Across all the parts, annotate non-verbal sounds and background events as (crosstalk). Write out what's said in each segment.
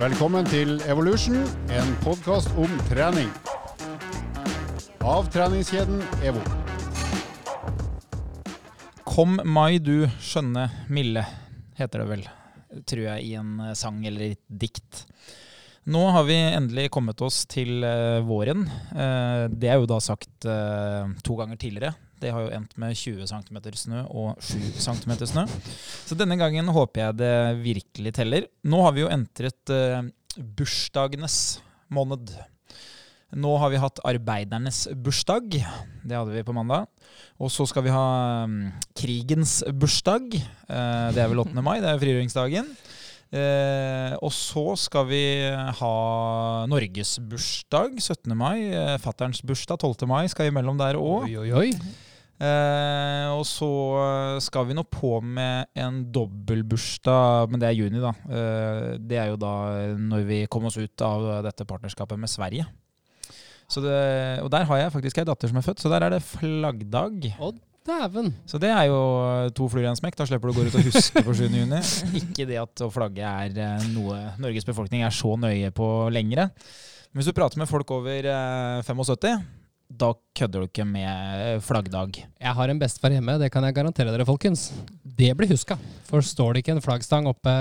Velkommen til Evolution, en podkast om trening. Av treningskjeden EVO. Kom mai du skjønne milde, heter det vel, tror jeg, i en eh, sang eller et dikt. Nå har vi endelig kommet oss til eh, våren. Eh, det er jo da sagt to ganger tidligere. Det har jo endt med 20 cm snø og 7 cm snø. Så denne gangen håper jeg det virkelig teller. Nå har vi jo entret uh, bursdagenes måned. Nå har vi hatt arbeidernes bursdag. Det hadde vi på mandag. Og så skal vi ha um, krigens bursdag. Uh, det er vel 8. mai, det er frigjøringsdagen. Eh, og så skal vi ha Norges bursdag 17. mai. Eh, Fatterns bursdag 12. mai skal imellom der òg. Eh, og så skal vi nå på med en dobbeltbursdag, men det er juni, da. Eh, det er jo da når vi kommer oss ut av dette partnerskapet med Sverige. Så det, og der har jeg faktisk ei datter som er født, så der er det flaggdag. Å, dæven. Så det er jo to fluer i en smekk. Da slipper du å gå ut og huske på 7. juni. (laughs) Ikke det at å flagge er eh, noe Norges befolkning er så nøye på lengre. Men hvis du prater med folk over eh, 75, da kødder du ikke med flaggdag. Jeg har en bestefar hjemme, det kan jeg garantere dere, folkens. Det blir huska. For står det ikke en flaggstang oppe,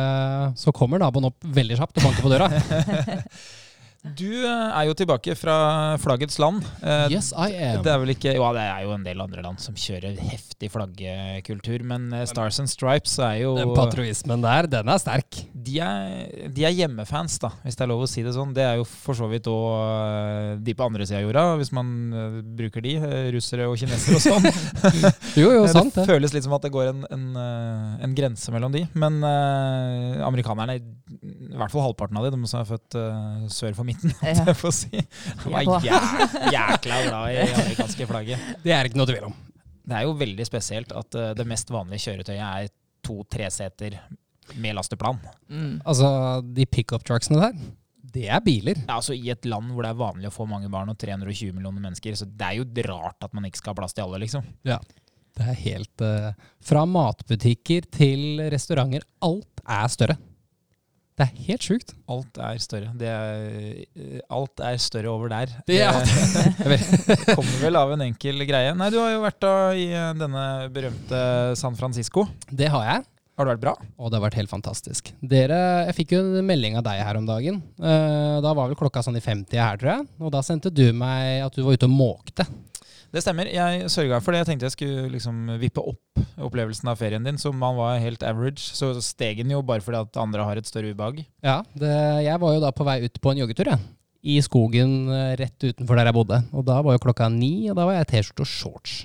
så kommer naboen opp veldig kjapt og banker på døra. (laughs) Du eh, er jo tilbake fra flaggets land. Eh, Yes, I am. Det er vel ikke, jo, det er jo en del andre land som kjører heftig flaggekultur, men eh, Stars and Stripes er jo Den patriotismen der, den er sterk. de er, de er hjemmefans, da, hvis det er lov å si det sånn. Det er jo for så vidt òg de på andre sida av jorda, hvis man bruker de. Russere og kinesere og sånn. (laughs) Jo, jo, (laughs) sant det det. føles litt som at det går en, en, en grense mellom de. Men eh, amerikanerne, i hvert fall halvparten av de, de som er født uh, sør for midten, Ja. jeg får si, Han var jækla glad i amerikanske flagget. Det er ikke noe tvil om. Det er jo veldig spesielt at eh, det mest vanlige kjøretøyet er to treseter med lasteplan. Mm. Altså, de pickup trucksene der, det er biler. Ja, altså I et land hvor det er vanlig å få mange barn og 320 millioner mennesker, så det er jo rart at man ikke skal ha plass til alle, liksom. Ja. Det er helt uh, Fra matbutikker til restauranter, alt er større. Det er helt sjukt. Alt er større. Det er, eh, alt er større over der. Det ja. det (laughs) kommer vel av en enkel greie. Nei, du har jo vært da i eh, denne berømte San Francisco. Det har jeg. Har det vært bra? Og det har vært helt fantastisk. Dere, Jeg fikk jo en melding av deg her om dagen. Eh, da var vel klokka sånn i 50 her, tror jeg. Og da sendte du meg at du var ute og måkte. Det stemmer. Jeg sørga for det. Jeg tenkte jeg skulle liksom vippe opp opplevelsen av ferien din, som man var helt average. Så steg den jo bare fordi at andre har et større ubehag. Ja, det, jeg var jo da på vei ut på en joggetur, jeg. I skogen eh, rett utenfor der jeg bodde. Og da var jo klokka ni, og da var jeg i T-skjorte og shorts.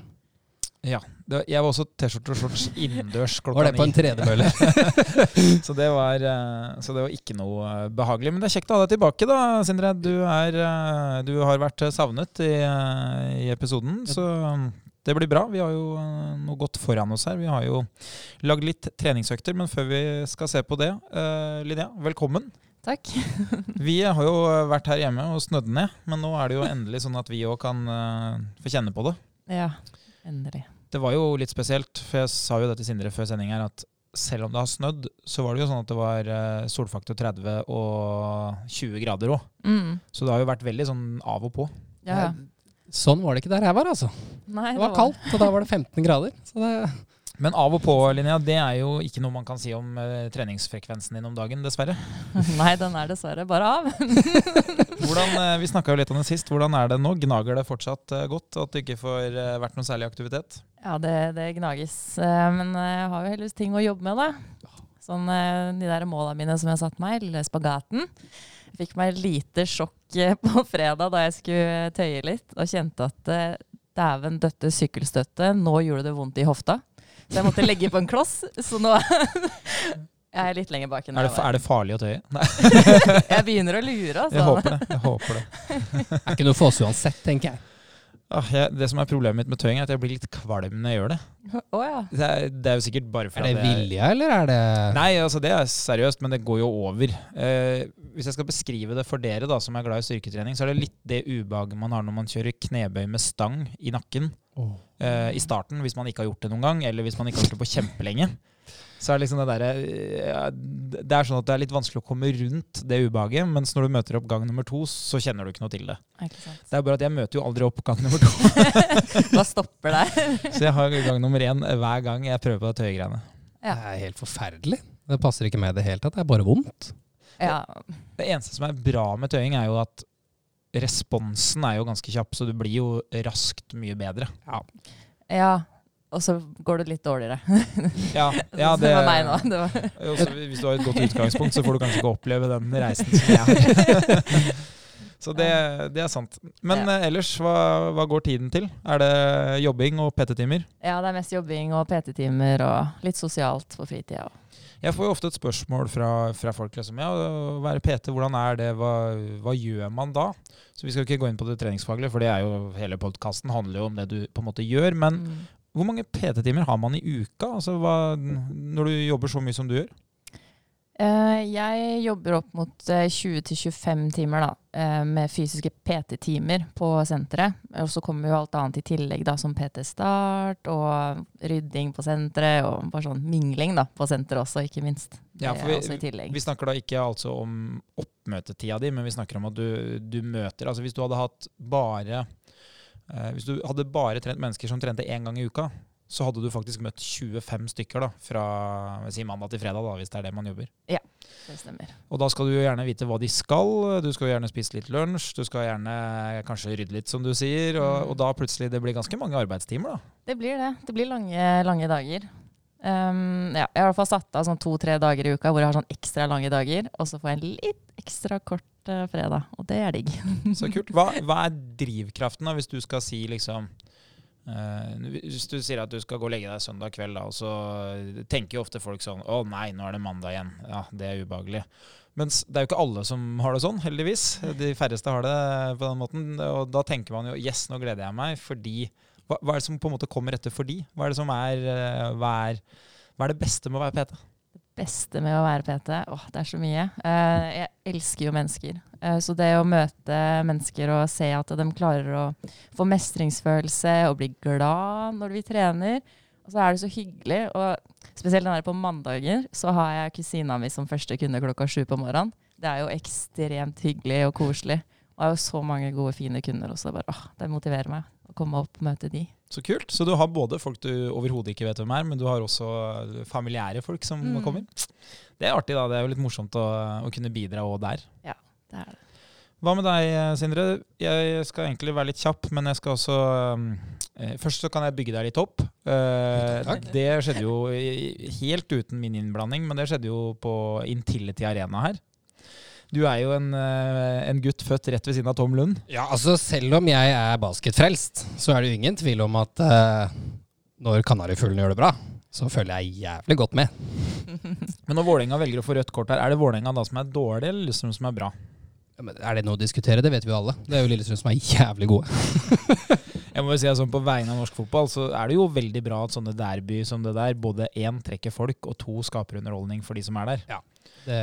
Ja. Det, jeg var også T-skjorte og shorts innendørs klokka ni. Var det på en tredemølle? (laughs) Så det, var, eh, så det var ikke noe eh, behagelig. Men det er kjekt å ha deg tilbake, da, Sindre. Du, er, eh, du har vært savnet i, i episoden, så um, det blir bra. Vi har jo noe godt foran oss her. Vi har jo lagd litt treningsøkter, men før vi skal se på det, eh, Linnea, velkommen. Takk. (laughs) Vi har jo vært her hjemme og snødd ned, men nå er det jo endelig sånn at vi òg kan få kjenne på det. Ja, endelig. Det var jo litt spesielt, for jeg sa jo det til Sindre før sending her, at selv om det har snødd, så var det jo sånn at det var eh, solfaktor 30 og 20 grader òg. Mm. Så det har jo vært veldig sånn av og på. Ja. Sånn var det ikke der jeg var, altså. Nei, Det var kaldt, og da var det 15 grader. Så det, Men av og på, Linnea, det er jo ikke noe man kan si om uh, treningsfrekvensen din om dagen, dessverre. (laughs) Nei, den er dessverre bare av. (laughs) (laughs) Hvordan, uh, vi snakka jo litt om det sist. Hvordan er det nå? Gnager det fortsatt uh, godt at det ikke får vært noe særlig aktivitet? Ja, det, det gnages. Men jeg har jo heldigvis ting å jobbe med, da. Sånn de der måla mine som jeg har satt meg, lille spagaten. Jeg fikk meg lite sjokk på fredag da jeg skulle tøye litt, og kjente at dæven døtte sykkelstøtte, nå gjorde det vondt i hofta. Så jeg måtte legge på en kloss, så nå (laughs) Jeg er litt lenger bak enn Er det, jeg var. er det farlig å tøye? Nei, (laughs) Jeg begynner å lure, altså. jeg håper det. Jeg håper det. er ikke noe for oss uansett, tenker jeg. Ah, jeg, det som er problemet mitt med tøying, er at jeg blir litt kvalm når jeg gjør det. Å ja. Det er, det er jo sikkert bare Er fordi det at jeg- vilje, eller er det Nei, altså det er seriøst, men det går jo over. Eh, hvis jeg skal beskrive det for dere da, som er glad i styrketrening, så er det litt det ubehaget man har når man kjører knebøy med stang i nakken Eh, i starten, hvis man ikke har gjort det noen gang, eller hvis man ikke har gjort det på kjempelenge. så er det liksom det derre Det er sånn at det er litt vanskelig å komme rundt det ubehaget, mens når du møter opp gang nummer to, så kjenner du ikke noe til det. Ikke. Det er bare at jeg møter jo aldri opp gang nummer to, (laughs) Hva stopper der? så jeg har gang nummer én hver gang jeg prøver på det tøyegreiene. Ja. Det er helt forferdelig. Det passer ikke med i det hele tatt. Det er bare vondt. Ja, Det eneste som er bra med tøying, er jo at responsen er jo ganske kjapp, så du blir jo raskt mye bedre. ja. Og så går det litt dårligere. Ja, (laughs) ja det var meg nå. Det var. Også, hvis du har et godt utgangspunkt, så får du kanskje ikke oppleve den reisen som jeg har. (laughs) Så det, det er sant. Men Ja. eh, ellers, hva, hva går tiden til? Er det jobbing og PT-timer? Ja, det er mest jobbing og PT-timer og litt sosialt på fritida. Jeg får jo ofte et spørsmål fra, fra folk. Liksom, ja, å være PT, hvordan er det? Hva, hva gjør man da? Så Vi skal ikke gå inn på det treningsfaglige, for det er jo hele podkasten handler jo om det du på en måte gjør. Men Mm. hvor mange PT-timer har man i uka? Altså, hva, når du jobber så mye som du gjør? Eh, jeg jobber opp mot eh, 20-25 timer da, eh, med fysiske PT-timer på senteret. Og så kommer jo alt annet i tillegg, da, som PT-start og rydding på senteret. Og bare sånn mingling da, på senteret også, ikke minst. Ja, for vi, vi snakker da ikke altså om oppmøtetida di, men vi snakker om at du, du møter Altså hvis du hadde hatt bare eh, Hvis du hadde bare trent mennesker som trente én gang i uka, så hadde du faktisk møtt 25 stykker da, fra si mandag til fredag, da, hvis det er det man jobber. Ja, Det stemmer. Og da skal du jo gjerne vite hva de skal. Du skal jo gjerne spise litt lunsj. Du skal gjerne kanskje rydde litt, som du sier. Og, Mm. og da plutselig det blir ganske mange arbeidstimer, da. Det blir det. Det blir lange, lange dager. Um, ja, jeg har i hvert fall satt av sånn to-tre dager i uka hvor jeg har sånn ekstra lange dager. Og så får jeg en litt ekstra kort uh, fredag, og det er digg. Så kult. Hva, (laughs) hva er drivkraften, da, hvis du skal si liksom Hvis du sier at du skal gå og legge deg søndag kveld, da, så tenker jo ofte folk sånn Å nei, nå er det mandag igjen. Ja, det er ubehagelig. Mens det er jo ikke alle som har det sånn, heldigvis. De færreste har det på den måten. Og da tenker man jo Yes, nå gleder jeg meg, fordi hva, hva er det som på en måte kommer etter fordi? Hva er det som er eh, Hva er, hva er det beste med å være PT? Beste med å være PT? Åh, det er så mye. Eh, jeg elsker jo mennesker. Eh, så det å møte mennesker og se at de klarer å få mestringsfølelse og bli glad når vi trener, og så er det så hyggelig. Og spesielt den der på mandager så har jeg kusina mi som første kunde klokka sju på morgenen. Det er jo ekstremt hyggelig og koselig. Og jeg har jo så mange gode, fine kunder også. Bare, åh, det motiverer meg å komme opp og møte de. Så kult. Så du har både folk du overhodet ikke vet hvem er, men du har også familiære folk som Mm. kommer. Det er artig, da. Det er jo litt morsomt å, å kunne bidra òg der. Ja, Det er det. Hva med deg, Sindre? Jeg skal egentlig være litt kjapp, men jeg skal også um, eh, Først så kan jeg bygge deg litt opp. Eh, Takk. det skjedde jo helt uten min innblanding, men det skjedde jo på Intility Arena her. Du er jo en, eh, en gutt født rett ved siden av Tom Lund. Ja, altså Selv om jeg er basketfrelst, så er det jo ingen tvil om at eh, når Kanarifuglene gjør det bra, så følger jeg jævlig godt med. (laughs) Men når Vålerenga velger å få rødt kort her, er det Vålerenga da som er dårlig, eller Lillestrøm som er bra? Ja, men er det noe å diskutere? Det vet vi jo alle. Det er jo Lillestrøm som er jævlig gode. (laughs) Jeg må jo si at sånn På vegne av norsk fotball så er det jo veldig bra at sånne derby som det der, både én trekker folk, og to skaper underholdning for de som er der. Det,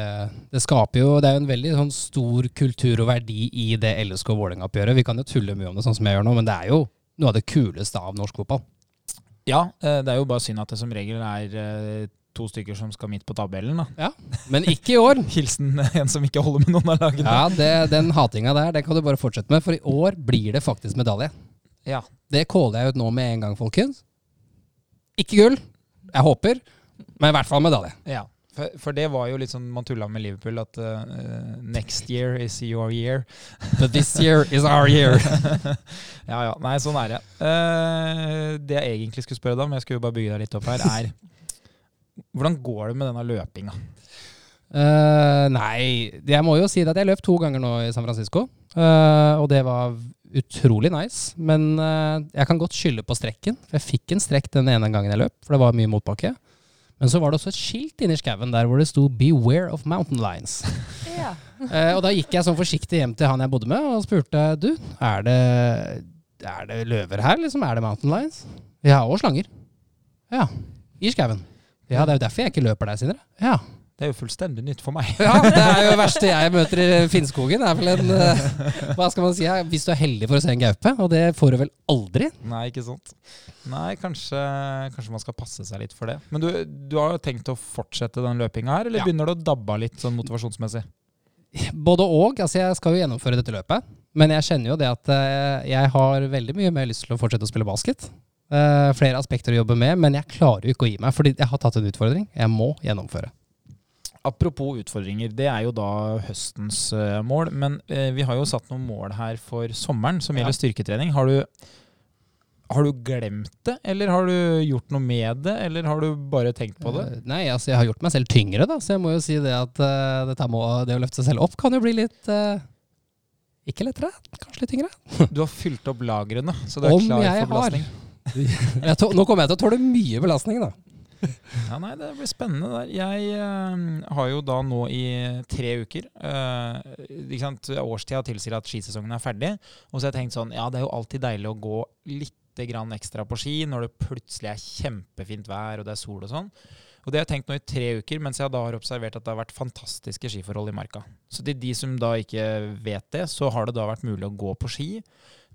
det skaper jo Det er jo en veldig sånn stor kultur og verdi i det LSK Vålerenga-oppgjøret. Vi kan jo tulle mye om det sånn som jeg gjør nå, men det er jo noe av det kuleste av norsk fotball. Ja, eh, det er jo bare synd at det som regel er eh, to stykker som skal midt på tabellen. da. Men ikke i år. (laughs) Hilsen en som ikke holder med noen av lagene. Ja, det, Den hatinga der den kan du bare fortsette med, for i år blir det faktisk medalje. Ja. Det caller jeg ut nå med en gang, folkens. Ikke gull. Jeg håper, men i hvert fall medalje. Ja. For, for det var jo litt sånn man tulla med Liverpool, at uh, next year is your year. But this year is our year. (laughs) ja ja, nei, sånn er det. Uh, det jeg egentlig skulle spørre deg om, jeg skulle bare bygge deg litt opp her, er hvordan går det med denne løpinga? Uh, nei, jeg må jo si det at jeg løp to ganger nå i San Francisco. og det var utrolig nice. Men jeg kan godt skylde på strekken. For jeg fikk en strekk den ene gangen jeg løp, for det var mye motbakke. Men så var det også et skilt inni skauen der hvor det sto 'Beware of mountain lions'. (laughs) Ja. Eh, og da gikk jeg sånn forsiktig hjem til han jeg bodde med, og spurte du, er det, er det løver her, liksom? Er det mountain lions? Ja, og slanger. Ja. I skauen. Ja, det er jo derfor jeg ikke løper der, Sindre. Ja. Det er jo fullstendig nytt for meg. (laughs) Ja, det er jo det verste jeg møter i Finnskogen. er vel en, eh, Hva skal man si? Hvis du er heldig for å se en gaupe, og det får du vel aldri. Nei, ikke sant. Nei, kanskje, kanskje man skal passe seg litt for det. Men du, du har jo tenkt å fortsette den løpinga her, eller Ja. begynner det å dabbe av litt sånn motivasjonsmessig? Både og. altså Jeg skal jo gjennomføre dette løpet. Men jeg kjenner jo det at eh, jeg har veldig mye mer lyst til å fortsette å spille basket. Eh, flere aspekter å jobbe med, men jeg klarer jo ikke å gi meg, fordi jeg har tatt en utfordring. Jeg må gjennomføre. Apropos utfordringer, det er jo da høstens eh, mål. Men eh, vi har jo satt noen mål her for sommeren som Ja. gjelder styrketrening. Har du, har du glemt det, eller har du gjort noe med det, eller har du bare tenkt på det? Eh, Nei, altså jeg har gjort meg selv tyngre, da, så jeg må jo si det at uh, må, det å løfte seg selv opp kan jo bli litt uh Ikke lettere, kanskje litt tyngre. Du har fylt opp lagrene, så du er Om klar for belastning. (laughs) Tå- nå kommer jeg til å tåle mye belastning, da. (laughs) Ja, nei, Det blir spennende der. Jeg uh, har jo da nå i tre uker uh, ikke sant? Årstida tilsier at skisesongen er ferdig. Og så har jeg tenkt sånn Ja, det er jo alltid deilig å gå litt grann ekstra på ski når det plutselig er kjempefint vær og det er sol og sånn. Og det har jeg tenkt nå i tre uker, mens jeg da har observert at det har vært fantastiske skiforhold i marka. Så til de som da ikke vet det, så har det da vært mulig å gå på ski.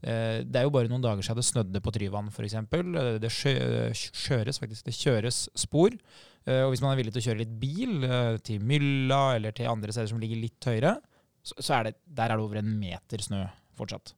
Eh, Det er jo bare noen dager siden det snødde på Tryvann f.eks. Det sjø- kjøres faktisk, det kjøres spor. Eh, Og hvis man er villig til å kjøre litt bil eh, til Mylla eller til andre steder som ligger litt høyere, så, er det, der er det over en meter snø fortsatt.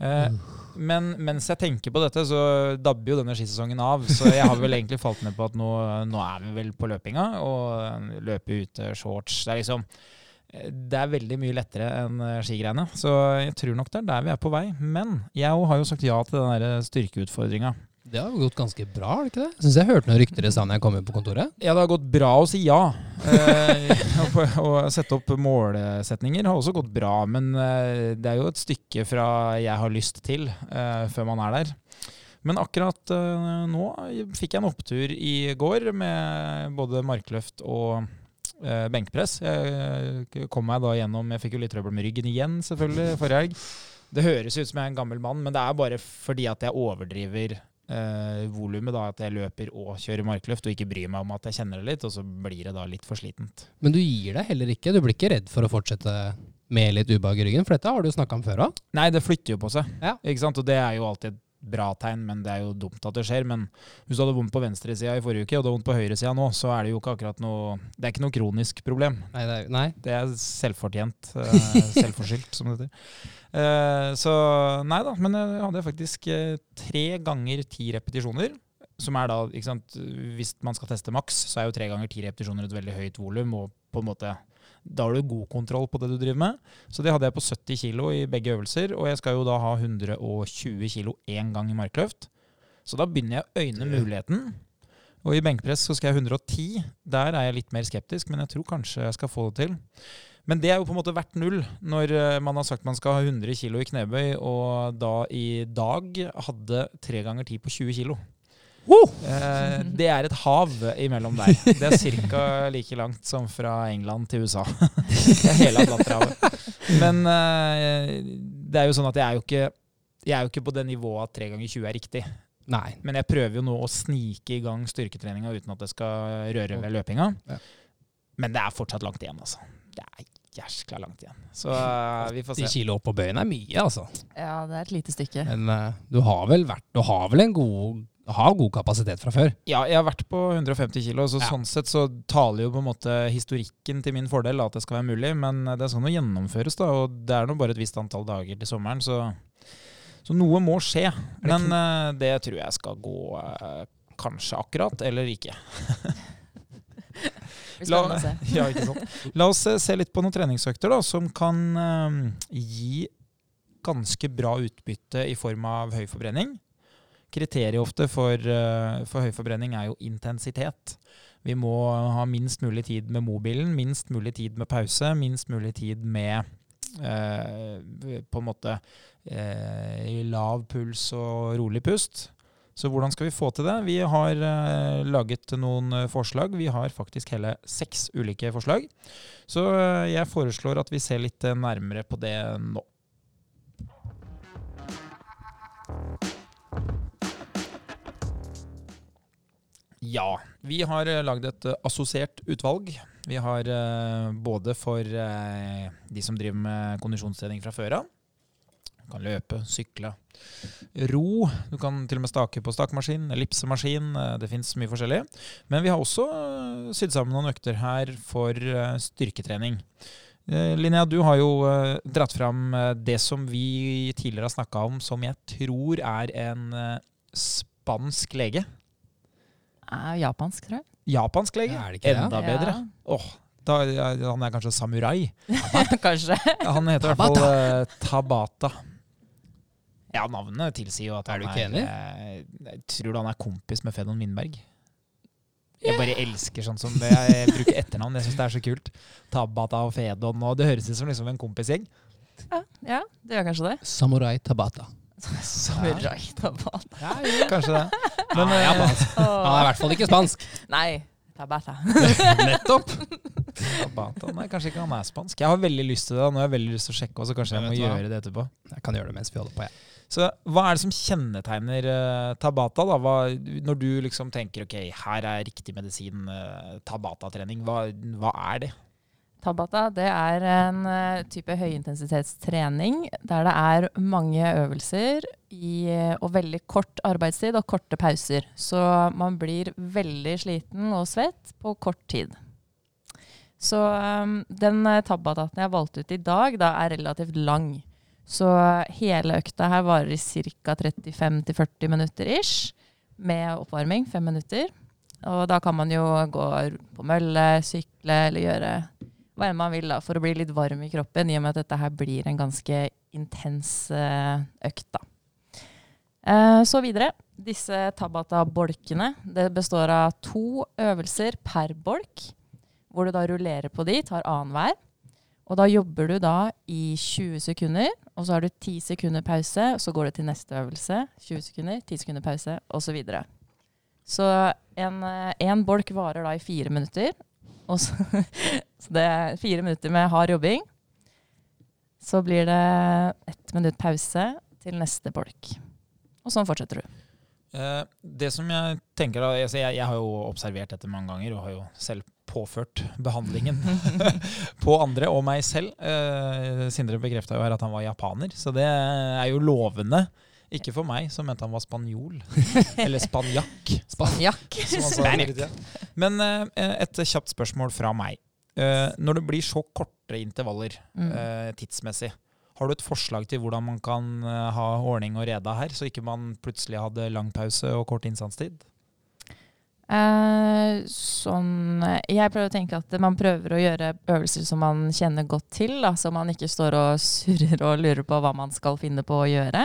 Eh, men mens jeg tenker på dette, så dabber jo denne skisesongen av. Så jeg har vel egentlig falt ned på at nå, nå er vi vel på løpinga, og løpe ute shorts. Det er liksom eh, det er veldig mye lettere enn eh, skigreiene, så jeg tror nok det er der vi er på vei. Men jeg har jo sagt ja til den der styrkeutfordringa. Det har gått ganske bra, har det ikke det? Syns jeg hørte noen rykter i stad jeg kom inn på kontoret. Ja, det har gått bra å si ja. Eh, (laughs) å sette opp målsetninger har også gått bra, men eh, det er jo et stykke fra jeg har lyst til, eh, før man er der. Men akkurat eh, nå fikk jeg en opptur i går med både markløft og eh, benkpress. Jeg kom meg da gjennom Jeg fikk jo litt trøbbel med ryggen igjen, selvfølgelig, forrige helg. Det høres ut som jeg er en gammel mann, men det er bare fordi at jeg overdriver eh, volumet. At jeg løper og kjører markløft og ikke bryr meg om at jeg kjenner det litt, og så blir det da litt for slitent. Men du gir deg heller ikke. Du blir ikke redd for å fortsette med litt ubehag i ryggen, for dette har du snakka om før òg. Nei, det flytter jo på seg, Ja. ikke sant? og det er jo alltid et bra tegn, men det er jo dumt at det skjer. Men hvis du hadde vondt på venstresida i forrige uke, og du har vondt på høyresida nå, så er det jo ikke akkurat noe Det er ikke noe kronisk problem. Nei, det er, nei. Det er selvfortjent. eh, (laughs) selvforskyldt, som det heter. Eh, så nei da, men jeg hadde faktisk eh, tre ganger ti repetisjoner. Som er da, ikke sant, Hvis man skal teste maks, så er jo tre ganger ti repetisjoner et veldig høyt volum. Og på en måte, da har du god kontroll på det du driver med. Så det hadde jeg på 70 kg i begge øvelser. Og jeg skal jo da ha 120 kg én gang i markløft. Så da begynner jeg å øyne muligheten. Og i benkpress så skal jeg 110. Der er jeg litt mer skeptisk, men jeg tror kanskje jeg skal få det til. Men det er jo på en måte verdt null når eh, man har sagt man skal ha 100 kg i knebøy, og da i dag hadde 3 ganger 10 på 20 kg. Eh, det er et hav imellom der. Det er ca. like langt som fra England til USA. (laughs) Det er hele Atlanterhavet. Men eh, det er jo sånn at jeg er jo ikke jeg er jo ikke på det nivået at 3 ganger 20 er riktig. Nei. Men jeg prøver jo nå å snike i gang styrketreninga uten at det skal røre ved løpinga. Ja. Men det er fortsatt langt igjen, altså. Det er jæskla langt igjen. Så uh, (laughs) vi får 10 se. kilo opp på bøyen er mye, altså. Ja, det er et lite stykke. Men uh, du har vel vært Du har vel en god har god kapasitet fra før? Ja, jeg har vært på 150 kilo, så Ja. sånn sett så taler jo på en måte historikken til min fordel at det skal være mulig, men det er sånn å gjennomføres, da. Og det er nå bare et visst antall dager til sommeren, så, så noe må skje. Men uh, det tror jeg skal gå uh, kanskje akkurat, eller ikke. (laughs) La, (laughs) ja, ikke sant. La oss eh, se litt på noen treningsøkter da, som kan eh, gi ganske bra utbytte i form av høy forbrenning. Kriteriet ofte for, eh, for høy forbrenning er jo intensitet. Vi må ha minst mulig tid med mobilen, minst mulig tid med pause, minst mulig tid med eh, på en måte eh, lav puls og rolig pust. Så hvordan skal vi få til det? Vi har eh, laget noen eh, forslag. Vi har faktisk hele seks ulike forslag. Så eh, jeg foreslår at vi ser litt nærmere på det nå. Ja. Vi har uh, lagd et uh, assosiert utvalg. Vi har uh, både for de som driver med kondisjonstrening fra før av. Du kan løpe, sykle, ro. Du kan til og med stake på stakemaskin, ellipsemaskin. Det fins mye forskjellig. Men vi har også sydd sammen noen økter her for styrketrening. Linnea, du har jo dratt fram det som vi tidligere har snakka om, som jeg tror er en spansk lege er japansk, tror jeg. Japansk lege? Er det ikke det? Enda bedre. Åh, da, han er kanskje samurai? (laughs) kanskje. Han heter i hvert fall uh, Tabata. Ja, navnet tilsier jo at er han er ikke enig? uh, Tror du han er kompis med Fedon Mindberg? Jeg bare elsker sånn som det. jeg bruker etternavn. Jeg syns det er så kult. Tabata og Fedon. Og det høres ut som liksom en kompisgjeng. Ja, ja, det gjør kanskje det. Samurai Tabata. Samurai Tabata. Ja, jo. Kanskje det. Men, ja, japansk. Han er i hvert fall ikke spansk. Nei, Tabata. (laughs) Nettopp. Tabata Nei, kanskje ikke han er spansk. Jeg har veldig lyst til det. Nå har jeg veldig lyst til å sjekke, så kanskje jeg, jeg må gjøre hva? det etterpå. Jeg kan gjøre det mens vi holder på, jeg. Så hva er det som kjennetegner uh, Tabata? da? Hva, når du liksom tenker ok, her er riktig medisin, uh, Tabata-trening, hva, hva er det? Tabata det er en eh, type høyintensitetstrening der det er mange øvelser i, eh, og veldig kort arbeidstid og korte pauser. Så man blir veldig sliten og svett på kort tid. Så um, den eh, tabataten jeg valgte ut i dag, da er relativt lang. Så hele økta her varer i ca. 35-40 minutter ish, med oppvarming, fem minutter. Og da kan man jo gå på mølle, sykle eller gjøre hva enn man vil da, for å bli litt varm i kroppen, i og med at dette her blir en ganske intens eh, økt. da. Eh, så videre. Disse Tabata-bolkene det består av to øvelser per bolk, hvor du da rullerer på de, tar annenhver. Og da jobber du da i 20 sekunder, og så har du 10 sekunder pause, og så går du til neste øvelse. 20 sekunder, 10 sekunder pause, osv. Så, videre. så eh, en bolk varer da i fire minutter, og så, (laughs) så det er fire minutter med hard jobbing. Så blir det ett minutt pause til neste bolk. Og sånn fortsetter du. Eh, det som jeg tenker da, altså jeg, jeg har jo observert dette mange ganger, og har jo selv påført behandlingen (laughs) (laughs) på andre og meg selv. Eh, Sindre bekrefta jo her at han var japaner, så det er jo lovende. Ikke for meg, som mente han var spanjol. (laughs) Eller spanjakk. Spanjakk. Men eh, et kjapt spørsmål fra meg. Eh, når det blir så korte intervaller Mm. eh, tidsmessig, har du et forslag til hvordan man kan eh, ha ordning og reda her, så ikke man plutselig hadde lang pause og kort innsatstid? Eh, sånn Jeg prøver å tenke at man prøver å gjøre øvelser som man kjenner godt til, da, så man ikke står og surrer og lurer på hva man skal finne på å gjøre.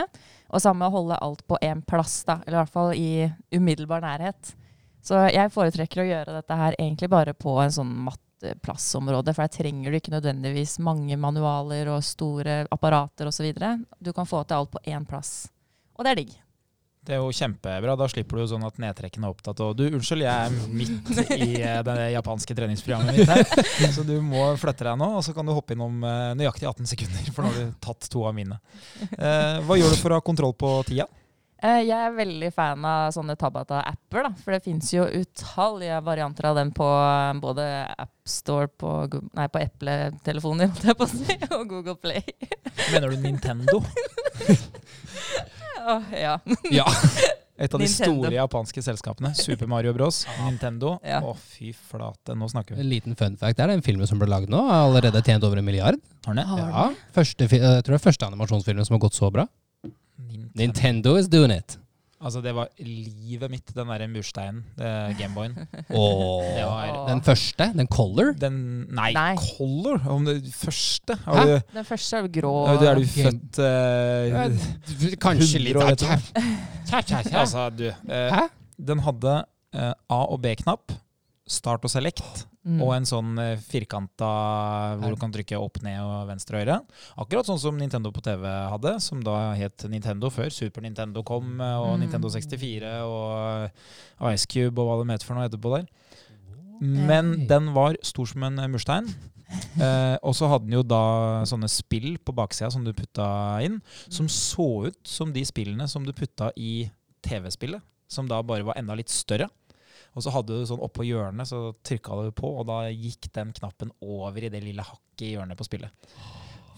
Og samme holde alt på én plass, da, eller i hvert fall i umiddelbar nærhet. Så jeg foretrekker å gjøre dette her egentlig bare på en sånn matteplassområde, for der trenger du ikke nødvendigvis mange manualer og store apparater osv. Du kan få til alt på én plass. Og det er digg. Det er jo kjempebra. Da slipper du jo sånn at nedtrekken er opptatt. Og du, unnskyld, jeg er midt (laughs) i eh, det japanske treningsprogrammet mitt her. Så du må flytte deg nå, og så kan du hoppe innom eh, nøyaktig 18 sekunder. For nå har du tatt to av mine. Eh, hva gjør du for å ha kontroll på tida? Eh, Jeg er veldig fan av sånne Tabata-apper, da. For det fins jo utallige varianter av dem på eh, både AppStore på, nei, på Apple-telefoner, (laughs) holdt jeg på å si, og Google Play. Mener du Nintendo? (laughs) oh, ja. Ja. Et av de Nintendo. store japanske selskapene. Super Mario Bros. Nintendo. Å, Ja. fy flate. Nå snakker vi. En liten fun fact der. Den filmen som ble lagd nå, har allerede tjent over en milliard. Har den det? Ja, første, jeg tror det er første animasjonsfilmen som har gått så bra. Nintendo. Nintendo is doing it. Altså, det var livet mitt, den derre mursteinen. Gameboyen. (laughs) Åh. Det var Åh. Den første, den Color. Den Nei, Nei. Color? Om det første? Hæ? Du, Den første er jo grå. ja, er du født eh, Kanskje litt år tja, tja, tja. Altså, du. Uh, Hæ? den hadde uh, A- og B-knapp, start og select, Mm. og en sånn eh, firkanta hvor du kan trykke opp, ned og venstre og høyre. Akkurat sånn som Nintendo på TV hadde, som da het Nintendo før Super Nintendo kom, eh, og Mm. Nintendo 64 og Ice Cube og hva det het for noe etterpå der. Men den var stor som en eh, murstein. (laughs) Eh, og så hadde den jo da sånne spill på baksida som du putta inn, som så ut som de spillene som du putta i TV-spillet, som da bare var enda litt større. Og så hadde du sånn oppå hjørnet, så trykka du på, og da gikk den knappen over i det lille hakket i hjørnet på spillet.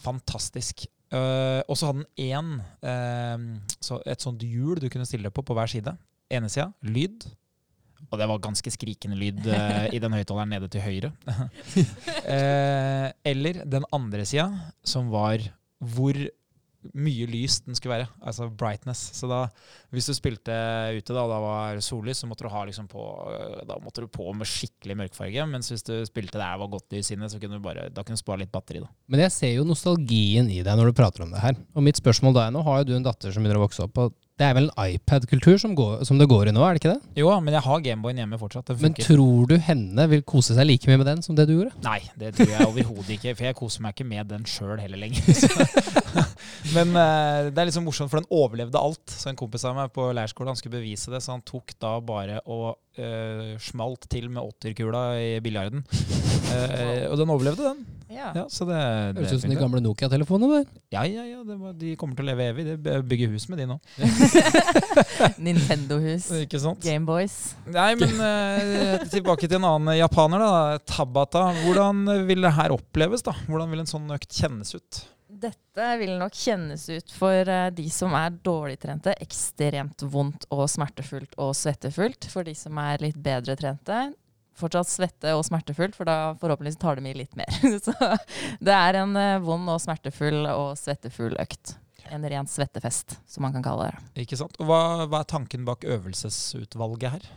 Fantastisk. Uh, og så hadde den én uh, så et sånt hjul du kunne stille på på hver side. Ene sida lyd. Og det var ganske skrikende lyd uh, i den høyttaleren nede til høyre. (laughs) eller den andre sida, som var hvor mye lys den skulle være. Altså brightness. Så da, hvis du spilte ute da, da var sollys, så måtte du ha liksom på Da måtte du på med skikkelig mørkfarge. Mens hvis du spilte der var godt lys inne, så kunne du bare da kunne du spare litt batteri. da. Men jeg ser jo nostalgien i deg når du prater om det her. Og mitt spørsmål da er nå har jo du en datter som begynner å vokse opp. og det er vel en iPad-kultur som, som, det går i nå, er det ikke det? Jo, men jeg har Gameboyen hjemme fortsatt. men tror du henne vil kose seg like mye med den som det du gjorde? Nei, det tror jeg overhodet ikke. For jeg koser meg ikke med den sjøl heller lenger. (laughs) men uh, det er liksom morsomt, for den overlevde alt. Så en kompis av meg på leirskole han skulle bevise det, så han tok da bare og uh, smalt til med åtterkula i biljarden. Uh, (laughs) og den overlevde, den. Ja. ja så det, Høres ut som de gamle Nokia-telefonene der. Ja, ja, ja. Var, de kommer til å leve evig. De bygger hus med de nå. (laughs) Nintendo-hus. Ikke sant? Gameboys. Nei, men uh, tilbake til en annen japaner, da. Tabata. Hvordan vil det her oppleves, da? Hvordan vil en sånn økt kjennes ut? Dette vil nok kjennes ut for uh, de som er dårlig trente, ekstremt vondt og smertefullt og svettefullt. For de som er litt bedre trente, fortsatt svette og smertefullt, for da forhåpentligvis tar de i litt mer. (laughs) Så det er en uh, vond og smertefull og svettefull økt. En ren svettefest, som man kan kalle det. Ikke sant. Og hva, hva er tanken bak øvelsesutvalget her?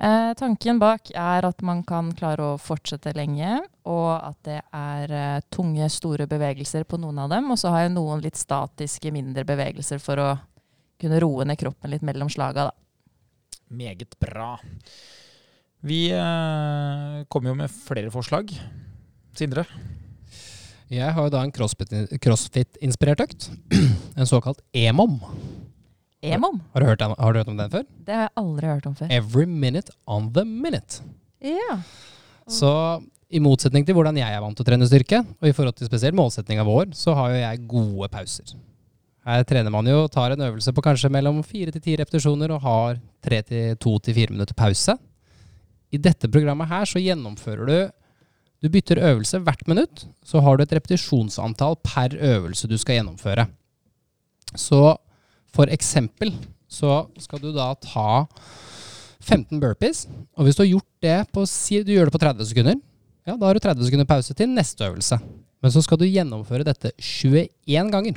Eh, tanken bak er at man kan klare å fortsette lenge, og at det er eh, tunge, store bevegelser på noen av dem. Og så har jeg noen litt statiske, mindre bevegelser for å kunne roe ned kroppen litt mellom slaga. Da. Meget bra. Vi eh, kommer jo med flere forslag. Sindre? Jeg har jo da en crossfit-inspirert økt. (clears throat) En såkalt EMOM. EMOM? Har du, hørt, har du, hørt, om den før? Det har jeg aldri hørt om før. Every minute on the minute. Ja. Så i motsetning til hvordan jeg er vant til å trene styrke, og i forhold til spesielt målsettinga vår, så har jo jeg gode pauser. Her trener man jo, tar en øvelse på kanskje mellom fire til ti repetisjoner og har tre til to til fire minutter pause. I dette programmet her så gjennomfører du Du bytter øvelse hvert minutt. Så har du et repetisjonsantall per øvelse du skal gjennomføre. Så for eksempel så skal du da ta 15 burpees. Og hvis du har gjort det på du gjør det på 30 sekunder. Ja, da har du 30 sekunder pause til neste øvelse. Men så skal du gjennomføre dette 21 ganger.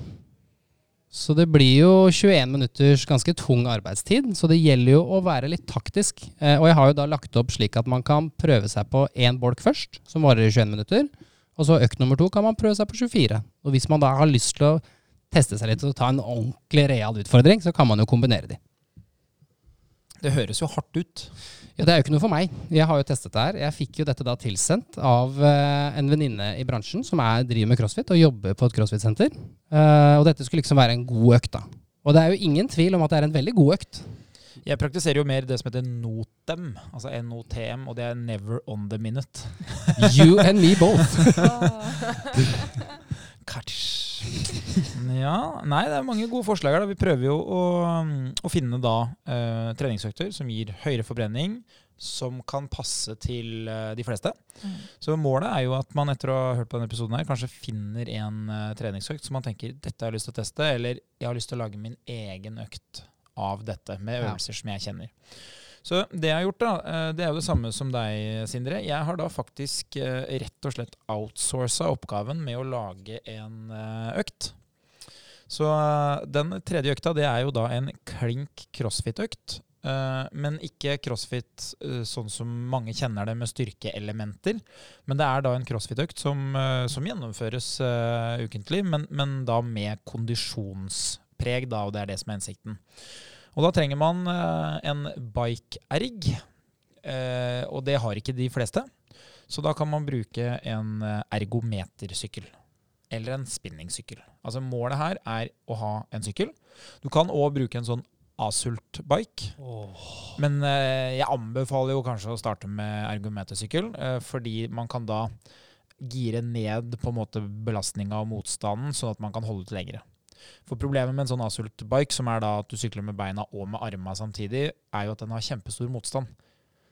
Så det blir jo 21 minutters ganske tung arbeidstid, så det gjelder jo å være litt taktisk. Eh, og jeg har jo da lagt opp slik at man kan prøve seg på én bolk først, som varer i 21 minutter. Og så økt nummer to kan man prøve seg på 24. Og hvis man da har lyst til å teste seg litt og ta en ordentlig real utfordring, så kan man jo kombinere de. Det høres jo hardt ut. Ja, Det er jo ikke noe for meg. Jeg har jo testet det her. Jeg fikk jo dette da tilsendt av uh, en venninne i bransjen som er, driver med crossfit og jobber på et crossfit-senter. Uh, og dette skulle liksom være en god økt, da. Og det er jo ingen tvil om at det er en veldig god økt. Jeg praktiserer jo mer det som heter NOTEM, altså NOTM, og det er Never on the minute. you and me both. (laughs) (laughs) (laughs) (laughs) ja, nei, det er mange gode forslag her. Da. Vi prøver jo å, å finne da uh, treningsøkter som gir høyere forbrenning, som kan passe til uh, de fleste. Mm. Så målet er jo at man etter å ha hørt på denne episoden her, kanskje finner en uh, treningsøkt som man tenker dette har jeg lyst til å teste, eller jeg har lyst til å lage min egen økt av dette, med øvelser ja. som jeg kjenner. Så det jeg har gjort, da, eh, det er jo det samme som deg, Sindre. Jeg har da faktisk eh, rett og slett outsourca oppgaven med å lage en eh, økt. Så den tredje økta det er jo da en klink crossfit-økt. Men ikke crossfit sånn som mange kjenner det, med styrkeelementer. Men det er da en crossfit-økt som, som, gjennomføres ukentlig, men, men, da med kondisjonspreg, da, og det er det som er hensikten. Og da trenger man eh, en bike-erg, eh, og det har ikke de fleste. Så da kan man bruke en eh, ergometersykkel. Eller en spinningsykkel. Altså Målet her er å ha en sykkel. Du kan òg bruke en sånn Asult-bike. Oh. Men jeg anbefaler jo kanskje å starte med ergometersykkel, fordi man kan da gire ned på en måte belastninga og motstanden, sånn at man kan holde ut lengre. For problemet med en sånn Asult-bike, som er da at du sykler med beina og med armene samtidig, er jo at den har kjempestor motstand.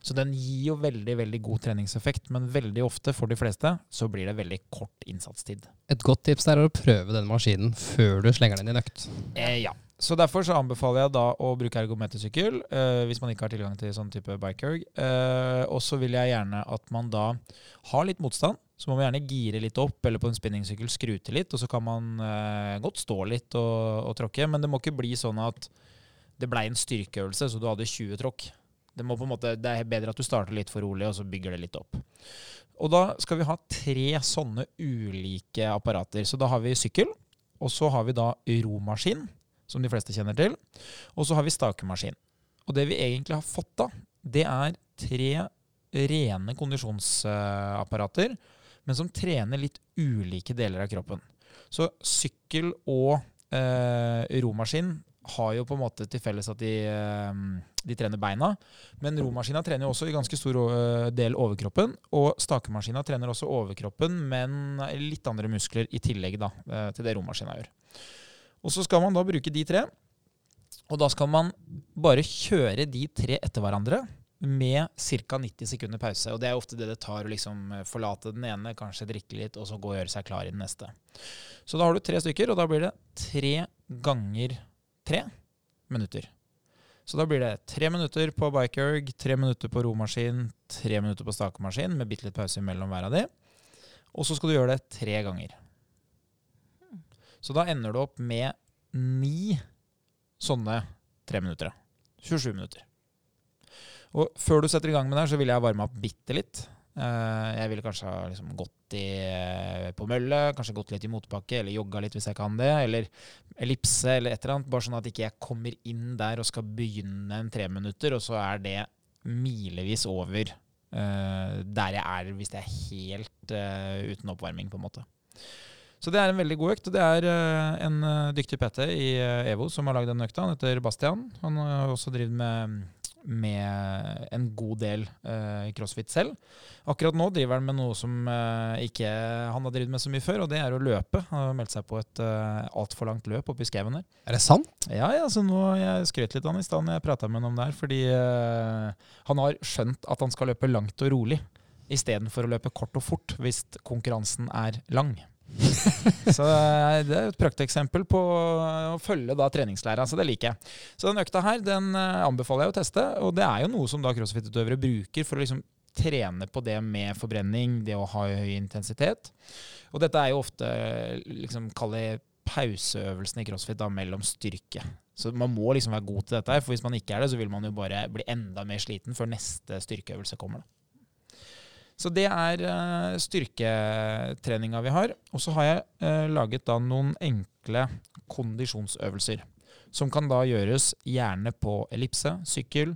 Så den gir jo veldig veldig god treningseffekt, men veldig ofte for de fleste så blir det veldig kort innsatstid. Et godt tips er å prøve den maskinen før du slenger den i en økt. Eh, ja. Så derfor så anbefaler jeg da å bruke ergometersykkel eh, hvis man ikke har tilgang til sånn type bikerg. Eh, og så vil jeg gjerne at man da har litt motstand. Så må man gjerne gire litt opp, eller på en spinningsykkel skru til litt. Og så kan man eh, godt stå litt og, og tråkke, men det må ikke bli sånn at det blei en styrkeøvelse, så du hadde 20 tråkk. Det, må på en måte, det er bedre at du starter litt for rolig, og så bygger det litt opp. Og da skal vi ha tre sånne ulike apparater. Så da har vi sykkel, og så har vi da romaskin som de fleste kjenner til. Og så har vi stakemaskin. Og det vi egentlig har fått da, det er tre rene kondisjonsapparater, men som trener litt ulike deler av kroppen. Så sykkel og eh, romaskin har jo på en måte til felles at de, eh, de trener beina. Men romaskina trener jo også i ganske stor eh, del overkroppen. Og stakemaskina trener også overkroppen, men litt andre muskler i tillegg da, eh, til det romaskina gjør. Og så skal man da bruke de tre. Og da skal man bare kjøre de tre etter hverandre med ca. 90 sekunder pause. Og det er ofte det det tar å liksom forlate den ene, kanskje drikke litt, og så gå og gjøre seg klar i den neste. Så da har du tre stykker, og da blir det tre ganger tre minutter. Så da blir det tre minutter på bikerg, tre minutter på romaskin, tre minutter på stakemaskin med bitte litt pause mellom hver av de. Og så skal du gjøre det tre ganger. Så da ender du opp med ni sånne tre minutter. 27 minutter. Og før du setter i gang med det, her, så vil jeg varme opp bitte litt. Eh, jeg ville kanskje ha liksom gått i, eh, på mølle, kanskje gått litt i motbakke, eller jogga litt hvis jeg kan det, eller ellipse eller et eller annet. Bare sånn at ikke jeg kommer inn der og skal begynne en tre minutter, og så er det milevis over uh, der jeg er hvis det er helt uten oppvarming, på en måte. Så det er en veldig god økt. Det er uh, en dyktig PT i EVO som har lagd den økta. Han heter Bastian. Han har også drevet med med en god del crossfit selv. Akkurat nå driver han med noe som ikke han har drevet med så mye før, og det er å løpe. Han har meldt seg på et uh, altfor langt løp oppi skauen her. Er det sant? Ja, ja, så nå Jeg skrøt litt av han i stad jeg prata med han om det her, fordi han har skjønt at han skal løpe langt og rolig istedenfor å løpe kort og fort hvis konkurransen er lang. (laughs) så eh, det er et prakteksempel på å følge da treningslæra, så det liker jeg. Så den økta her den eh, anbefaler jeg å teste, og det er jo noe som da crossfit-utøvere bruker for å liksom trene på det med forbrenning, det å ha høy intensitet. Og dette er jo ofte liksom kalle pauseøvelsen i crossfit da mellom styrke. Så man må liksom være god til dette, her, for hvis man ikke er det, så vil man jo bare bli enda mer sliten før neste styrkeøvelse kommer. da. Så det er uh, styrketreninga vi har. Og så har jeg uh, laget da noen enkle kondisjonsøvelser. Som kan da gjøres gjerne på ellipse, sykkel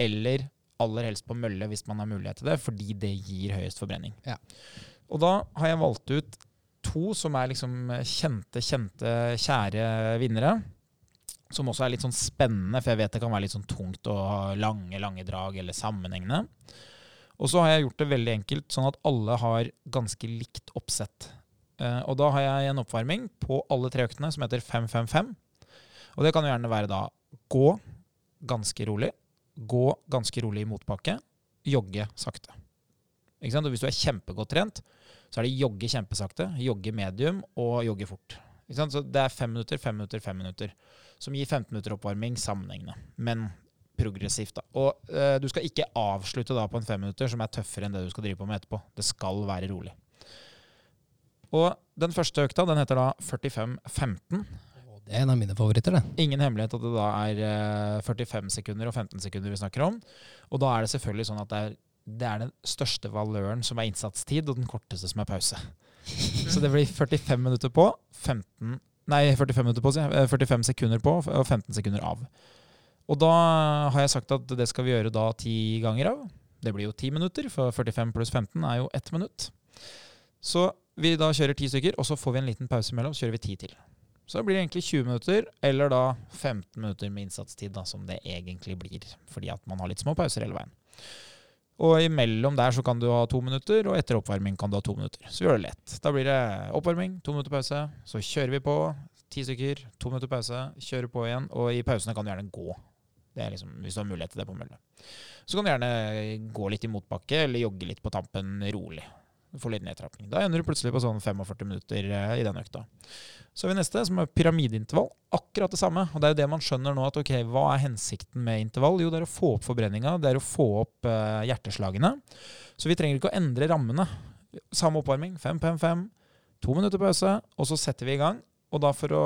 eller aller helst på mølle hvis man har mulighet til det, fordi det gir høyest forbrenning. Ja. Og da har jeg valgt ut to som er liksom kjente, kjente, kjære vinnere. Som også er litt sånn spennende, for jeg vet det kan være litt sånn tungt og lange, lange drag eller sammenhengende. Og så har jeg gjort det veldig enkelt, sånn at alle har ganske likt oppsett. Uh, og da har jeg en oppvarming på alle tre øktene som heter 555. Og det kan jo gjerne være da gå ganske rolig, gå ganske rolig i motbakke, jogge sakte. Ikke sant? Og hvis du er kjempegodt trent, så er det jogge kjempesakte, jogge medium og jogge fort. Ikke sant? Så det er fem minutter, fem minutter, fem minutter. Som gir 15 minutter oppvarming sammenhengende. Men progressivt. da. Og eh, du skal ikke avslutte da på en femminutter som er tøffere enn det du skal drive på med etterpå. Det skal være rolig. Og den første økta den heter da 45-15. Det er en av mine favoritter, det. Ingen hemmelighet at det da er uh, 45 sekunder og 15 sekunder vi snakker om. Og da er det selvfølgelig sånn at det er, det er den største valøren som er innsatstid, og den korteste som er pause. Så det blir 45 minutter på, 15 Nei, 45, minutter på, 45 sekunder på og 15 sekunder av. Og da har jeg sagt at det skal vi gjøre da ti ganger av. Det blir jo ti minutter, for 45 pluss 15 er jo ett minutt. Så vi da kjører ti stykker, og så får vi en liten pause imellom, så kjører vi ti til. Så blir det egentlig 20 minutter, eller da 15 minutter med innsatstid, da, som det egentlig blir. Fordi at man har litt små pauser hele veien. Og imellom der så kan du ha to minutter, og etter oppvarming kan du ha to minutter. Så vi gjør det lett. Da blir det oppvarming, to minutter pause. Så kjører vi på, ti stykker, to minutter pause, kjører på igjen. Og i pausene kan du gjerne gå liksom, hvis du har mulighet til det på mølle. Så kan du gjerne gå litt i motbakke eller jogge litt på tampen rolig. Få litt nedtrapping. Da ender du plutselig på sånn 45 minutter eh, i den økta. Så har vi neste, som er pyramideintervall. Akkurat det samme. Og det er jo det man skjønner nå, at ok, hva er hensikten med intervall? Jo, det er å få opp forbrenninga, det er å få opp uh, hjerteslagene. Så vi trenger ikke å endre rammene. Samme oppvarming, 5-5-5, to minutter pause, og så setter vi i gang. Og da for å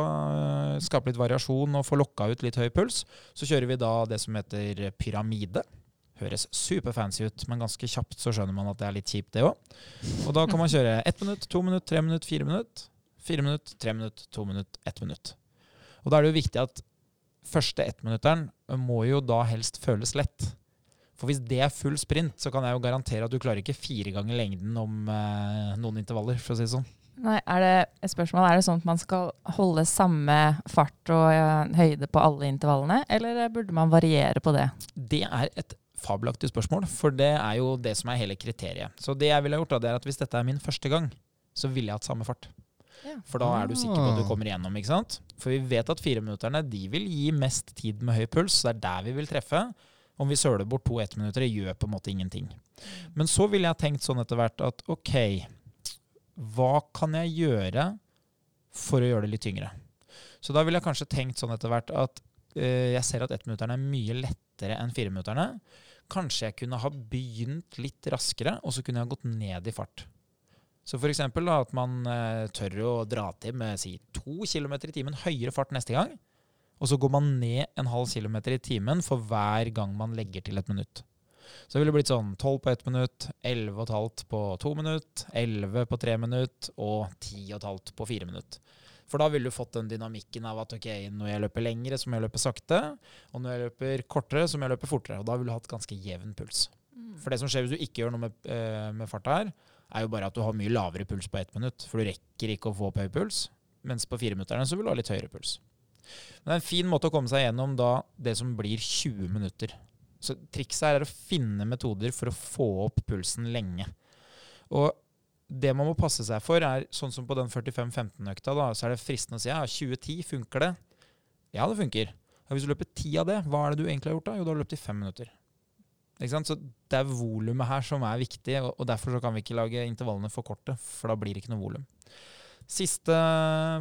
skape litt variasjon og få lokka ut litt høy puls, så kjører vi da det som heter pyramide. Høres superfancy ut, men ganske kjapt så skjønner man at det er litt kjipt, det òg. Og da kan man kjøre ett minutt, to minutt, tre minutt, fire minutt. Fire minutt, tre minutt, to minutt, ett minutt. Og da er det jo viktig at første ettminutteren må jo da helst føles lett. For hvis det er full sprint, så kan jeg jo garantere at du klarer ikke fire ganger lengden om eh, noen intervaller, for å si det sånn. Nei, er det et spørsmål, er det sånn at man skal holde samme fart og uh, høyde på alle intervallene, eller burde man variere på det? Det er et fabelaktig spørsmål, for det er jo det som er hele kriteriet. Så det jeg ville gjort, da, det er at hvis dette er min første gang, så ville jeg hatt samme fart. Ja. For da er du sikker på at du kommer igjennom. ikke sant? For vi vet at fireminutterne de vil gi mest tid med høy puls. Det er der vi vil treffe. Om vi søler bort to ettminuttere, gjør på en måte ingenting. Men så ville jeg tenkt sånn etter hvert at ok, hva kan jeg gjøre for å gjøre det litt tyngre? Så da ville jeg kanskje tenkt sånn etter hvert at uh, jeg ser at ettminutterne er mye lettere enn fireminutterne. Kanskje jeg kunne ha begynt litt raskere, og så kunne jeg gått ned i fart. Så f.eks. at man uh, tør å dra til med si to km i timen høyere fart neste gang. Og så går man ned en halv kilometer i timen for hver gang man legger til et minutt. Så det ville blitt sånn 12 på 1 minutt, 11,5 på 2 minutt, 11 på 3 minutt og 10,5 på 4 minutt. For da ville du fått den dynamikken av at ok, når jeg løper lengre, så må jeg løpe sakte. Og når jeg løper kortere, så må jeg løpe fortere. Og da ville du hatt ganske jevn puls. Mm. For det som skjer hvis du ikke gjør noe med, uh, med farta her, er jo bare at du har mye lavere puls på ett minutt. For du rekker ikke å få opp høy puls. Mens på fireminutterne så vil du ha litt høyere puls. Men det er en fin måte å komme seg gjennom da det som blir 20 minutter. Så trikset her er å finne metoder for å få opp pulsen lenge. Og det man må passe seg for, er sånn som på den 45-15-økta, da, så er det fristende å si ja, 2010, funker det? Ja, det funker. Og hvis du løper ti av det, hva er det du egentlig har gjort da? Jo, du har løpt i fem minutter. Så det er volumet her som er viktig, og derfor kan vi ikke lage intervallene for korte, for da blir det ikke noe volum. Siste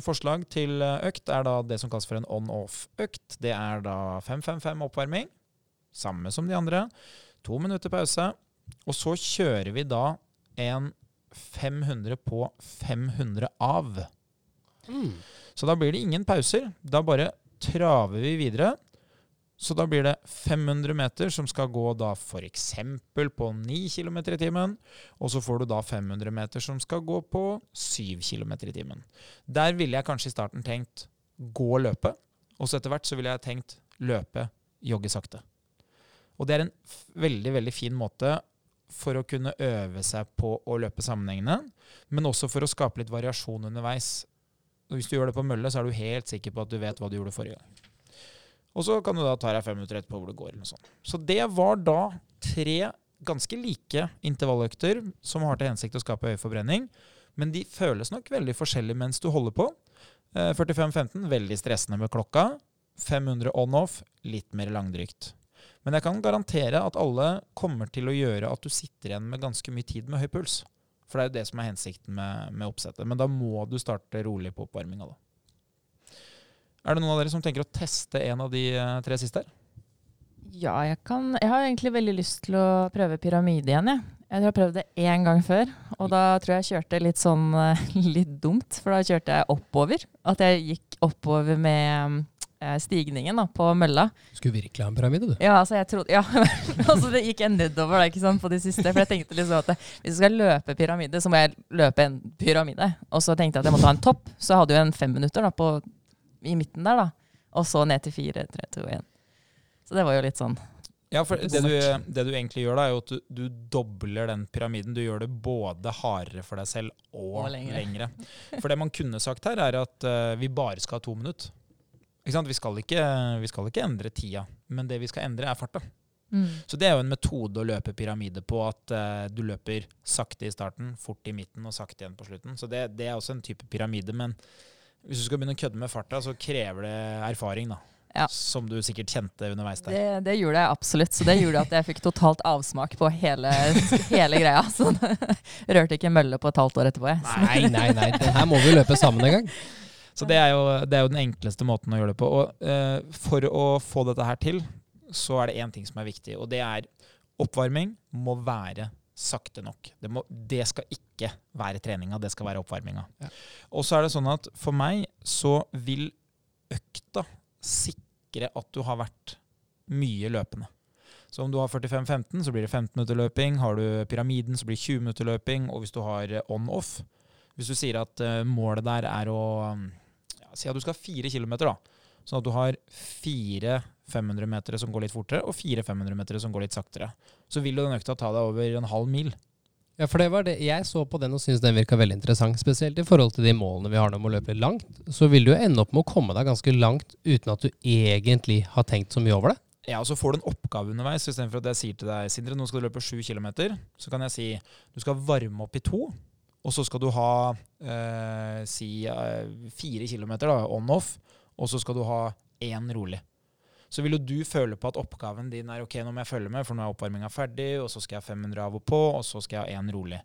forslag til økt er da det som kalles for en on-off-økt. Det er da 5-5-5 oppvarming, samme som de andre. To minutter pause. Og så kjører vi da en 500 på 500 av. Mm. Så da blir det ingen pauser. Da bare traver vi videre. Så da blir det 500 meter som skal gå da f.eks. på 9 km i timen. Og så får du da 500 meter som skal gå på 7 km i timen. Der ville jeg kanskje i starten tenkt gå og løpe. Og så etter hvert så ville jeg tenkt løpe, jogge sakte. Og det er en veldig, veldig fin måte for å kunne øve seg på å løpe sammenhengende, men også for å skape litt variasjon underveis. Og hvis du gjør det på mølle, så er du helt sikker på at du vet hva du gjorde forrige gang. Og så kan du da ta deg fem minutter etterpå hvor det går. eller noe sånt. Så det var da tre ganske like intervalløkter som har til hensikt å skape høy forbrenning. Men de føles nok veldig forskjellig mens du holder på. 45-15 eh, veldig stressende med klokka. 500 on-off litt mer langdrygt. Men jeg kan garantere at alle kommer til å gjøre at du sitter igjen med ganske mye tid med høy puls. For det er jo det som er hensikten med, med oppsettet. Men da må du starte rolig på oppvarminga, da. Er det noen av dere som tenker å teste en av de eh, tre siste? Ja, jeg kan Jeg har egentlig veldig lyst til å prøve pyramide igjen, jeg. Jeg har prøvd det én gang før, og da tror jeg jeg kjørte litt sånn eh, (laughs) litt dumt. For da kjørte jeg oppover. At jeg gikk oppover med stigningen da, på mølla. Du skulle virkelig ha en pyramide, du. Ja, altså jeg trodde, ja. (laughs) altså det gikk jeg nedover da, ikke sant, på de siste. For jeg tenkte liksom at hvis jeg skal løpe pyramide, så må jeg løpe en pyramide. Og så tenkte jeg at jeg måtte ha en topp. Så jeg hadde jo en fem minutter da, på, i midten der. da. Og så ned til fire, tre, to, én. Så det var jo litt sånn ja, for det du, det du, egentlig gjør, da, er jo at du, du, dobler den pyramiden. Du gjør det både hardere for deg selv og, og lengre. lengre. For det man kunne sagt her, er at uh, vi bare skal ha to minutter. Vi skal, ikke, vi, skal ikke, endre tida, men det vi skal endre, er farta. Mm. Så det er jo en metode å løpe pyramide på, at uh, du løper sakte i starten, fort i midten og sakte igjen på slutten. Så det, det, er også en type pyramide. Men hvis du skal begynne å kødde med farta, så krever det erfaring, da. Ja. som du sikkert kjente underveis der. Det, det gjorde jeg absolutt. Så det gjorde at jeg fikk totalt avsmak på hele, hele greia. Så (laughs) det rørte ikke en mølle på et halvt år etterpå. Jeg. Nei, nei, nei. Den her må vi løpe sammen en gang. Så det er, jo, det er jo den enkleste måten å gjøre det på. Og eh, for å få dette her til, så er det én ting som er viktig, og det er oppvarming må være sakte nok. Det, må, det skal ikke være treninga, det skal være oppvarminga. Ja. Og så er det sånn at for meg så vil økta sikre at du har vært mye løpende. Så om du har 45-15, så blir det 15 minutter løping. Har du pyramiden, så blir det 20 minutter løping. Og hvis du har on-off Hvis du sier at eh, målet der er å Si at du skal ha fire kilometer, da. Sånn at du har fire 500 meter som går litt fortere, og fire 500 meter som går litt saktere. Så vil jo den økta ta deg over en halv mil. Ja, for det var det. Jeg så på den og syntes den virka veldig interessant. Spesielt i forhold til de målene vi har nå om å løpe langt. Så vil du jo ende opp med å komme deg ganske langt uten at du egentlig har tenkt så mye over det. Ja, og så får du en oppgave underveis. Istedenfor at jeg sier til deg Sindre, nå skal du løpe sju kilometer, så kan jeg si du skal varme opp i to. Og så skal du ha eh, si eh, fire kilometer da, on-off, og så skal du ha én rolig. Så vil jo du føle på at oppgaven din er ok, nå må jeg følge med, for nå er oppvarminga ferdig, og så skal jeg ha 500 av og på, og så skal jeg ha én rolig.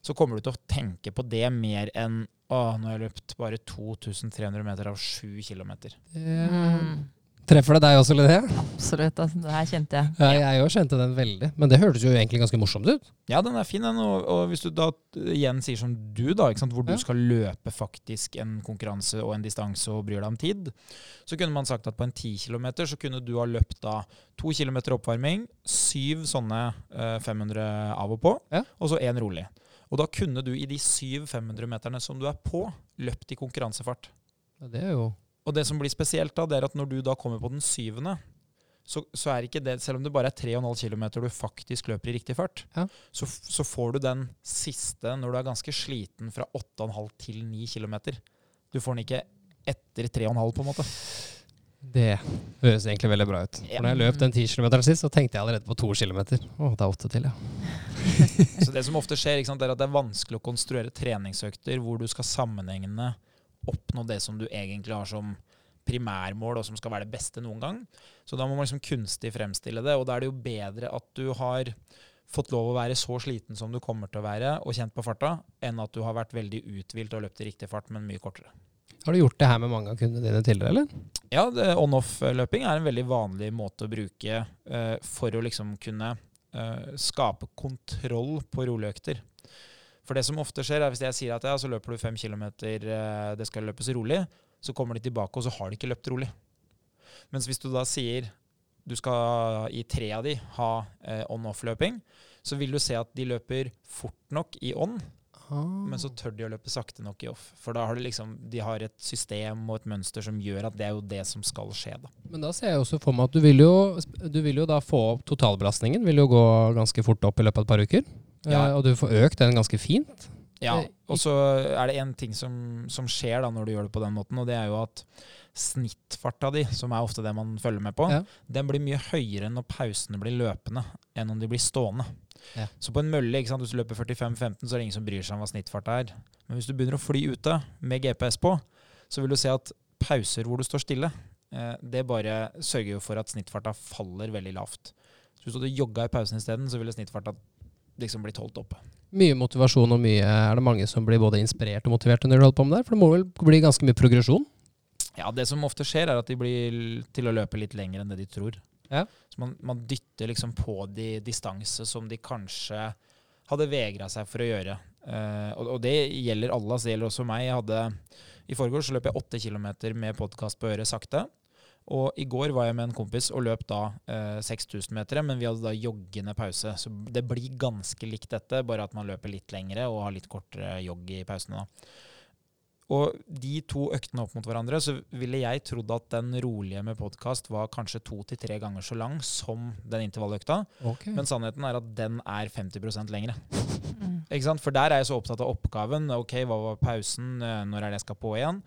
Så kommer du til å tenke på det mer enn å, nå har jeg løpt bare 2300 meter av 7 kilometer. Mm, Treffer det deg også, Linnea? absolutt. Altså, det her kjente jeg. Ja, jeg òg kjente den veldig. Men det hørtes jo egentlig ganske morsomt ut. Ja, den er fin, den. Og, og hvis du da eh, igjen sier som du, da, ikke sant? hvor du Ja. skal løpe faktisk en konkurranse og en distanse og bryr deg om tid, så kunne man sagt at på en 10 km så kunne du ha løpt da to km oppvarming, syv sånne eh, 500 av og på, Ja. og så én rolig. Og da kunne du i de syv 500-meterne som du er på, løpt i konkurransefart. Ja, Det er jo Og det som blir spesielt da, det er at når du da kommer på den syvende, så, så er ikke det, selv om det bare er 3,5 km du faktisk løper i riktig fart, Ja. så, så får du den siste når du er ganske sliten fra 8,5 til 9 km. Du får den ikke etter 3,5 på en måte. Det høres egentlig veldig bra ut. For når jeg løp den 10 km sist, så tenkte jeg allerede på 2 km. Å, det er 8 til, ja. (laughs) Så det som ofte skjer, sant, er at det er vanskelig å konstruere treningsøkter hvor du skal sammenhengende oppnå det som du egentlig har som primærmål, og som skal være det beste noen gang. Så da må man liksom kunstig fremstille det, og da er det jo bedre at du har fått lov å være så sliten som du kommer til å være, og kjent på farta, enn at du har vært veldig uthvilt og løpt i riktig fart, men mye kortere. Har du gjort det her med mange av kundene dine tidligere, eller? Ja, on-off-løping er en veldig vanlig måte å bruke uh, for å liksom kunne uh, skape kontroll på roligøkter. For det som ofte skjer, er hvis jeg sier at ja, så løper du fem kilometer, eh, det skal løpes rolig, så kommer de tilbake, og så har de ikke løpt rolig. Mens hvis du da sier du skal i tre av de ha eh, on-off-løping, så vil du se at de løper fort nok i on, men så tør de å løpe sakte nok i off. For da har de liksom, de har et system og et mønster som gjør at det er jo det som skal skje. da. Men da ser jeg også for meg at du vil jo, du vil jo da få opp totalbelastningen. Vil jo gå ganske fort opp i løpet av et par uker. Ja. Eh, og du får økt den ganske fint. Ja, Eh, Og så er det én ting som, som skjer da når du gjør det på den måten, og det er jo at snittfarta di, som er ofte det man følger med på, Ja. den blir mye høyere når pausene blir løpende enn om de blir stående. Ja. Så på en mølle, ikke sant, hvis du løper 45-15, så er det ingen som bryr seg om hva snittfarta er. Men hvis du begynner å fly ute med GPS på, så vil du se at pauser hvor du står stille, eh, det bare sørger jo for at snittfarta faller veldig lavt. Så hvis du hadde jogga i pausen isteden, så ville snittfarta liksom blitt holdt oppe. Mye motivasjon og mye Er det mange som blir både inspirert og motivert når du holder på med det? For det må vel bli ganske mye progresjon? Ja, det som ofte skjer, er at de blir til å løpe litt lenger enn det de tror. Ja. Så man, man dytter liksom på de distanse som de kanskje hadde vegra seg for å gjøre. Uh, og, og det gjelder alle, så det gjelder også meg. Jeg hadde, I forgårs løp jeg åtte kilometer med podkast på øret sakte. Og i går var jeg med en kompis og løp da eh, 6000 meter, men vi hadde da joggende pause. Så det blir ganske likt dette, bare at man løper litt lengre og har litt kortere jogg i pausene. da. Og de to øktene opp mot hverandre, så ville jeg trodd at den rolige med podkast var kanskje to til tre ganger så lang som den intervalløkta. Okay. Men sannheten er at den er 50 lengre. Mm. Ikke sant? For der er jeg så opptatt av oppgaven. Ok, hva var pausen? Eh, Når er det jeg skal på igjen?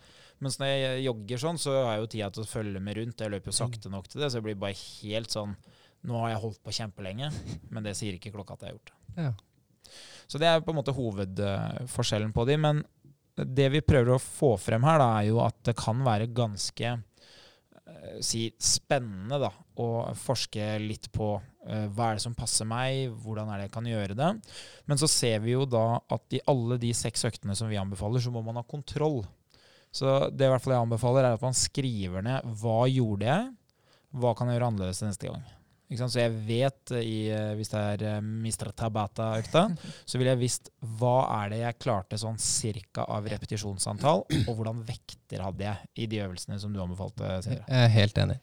Mens når jeg jogger sånn, så har jeg jo tida til å følge med rundt. Jeg løper jo sakte nok til det, så jeg blir bare helt sånn Nå har jeg holdt på kjempelenge, men det sier ikke klokka at jeg har gjort det. Ja. Så det er på en måte hovedforskjellen på de. Men det vi prøver å få frem her, da, er jo at det kan være ganske eh, si spennende da, å forske litt på uh, hva er det som passer meg, hvordan er det jeg kan gjøre det. Men så ser vi jo da at i alle de seks øktene som vi anbefaler, så må man ha kontroll. Så det i hvert fall jeg anbefaler, er at man skriver ned hva gjorde jeg, hva kan jeg gjøre annerledes neste gang. Så jeg vet, eh, i, eh, hvis det er eh, Mr. Tabata-økta, (laughs) så ville jeg visst hva er det jeg klarte sånn cirka av repetisjonsantall, og hvordan vekter hadde jeg i de øvelsene som du anbefalte, Sindre. Jeg er helt enig.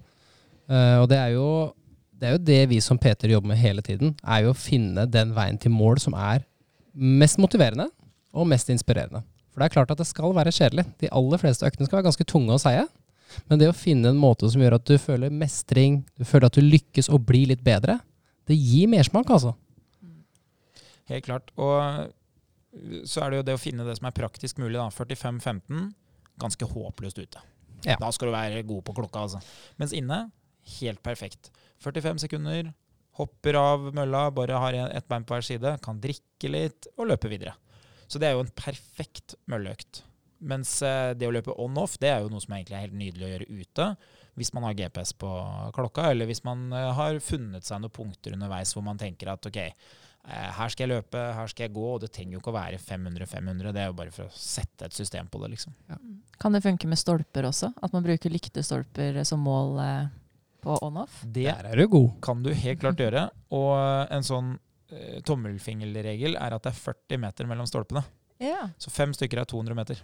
Og det er, jo, det er jo det vi som Peter jobber med hele tiden, er jo å finne den veien til mål som er mest motiverende og mest inspirerende. For det er klart at det skal være kjedelig. De aller fleste øktene skal være ganske tunge å seie. Men det å finne en måte som gjør at du føler mestring, du føler at du lykkes og blir litt bedre, det gir mersmak, altså. Helt klart. Og så er det jo det å finne det som er praktisk mulig. da. 45-15, ganske håpløst ute. Ja. Da skal du være god på klokka, altså. Mens inne, helt perfekt. 45 sekunder, hopper av mølla, bare har ett bein på hver side, kan drikke litt og løpe videre. Så det er jo en perfekt mølleøkt. Mens eh, det å løpe on-off, det er jo noe som egentlig er helt nydelig å gjøre ute. Hvis man har GPS på klokka, eller hvis man eh, har funnet seg noen punkter underveis hvor man tenker at ok, eh, her skal jeg løpe, her skal jeg gå, og det trenger jo ikke å være 500-500. Det er jo bare for å sette et system på det, liksom. Kan det funke med stolper også? At man bruker lyktestolper som mål på on-off? Det Der er du god. kan du helt klart gjøre. Og en sånn tommelfingerregel er at det er 40 meter mellom stolpene. Ja, Så fem stykker er 200 meter.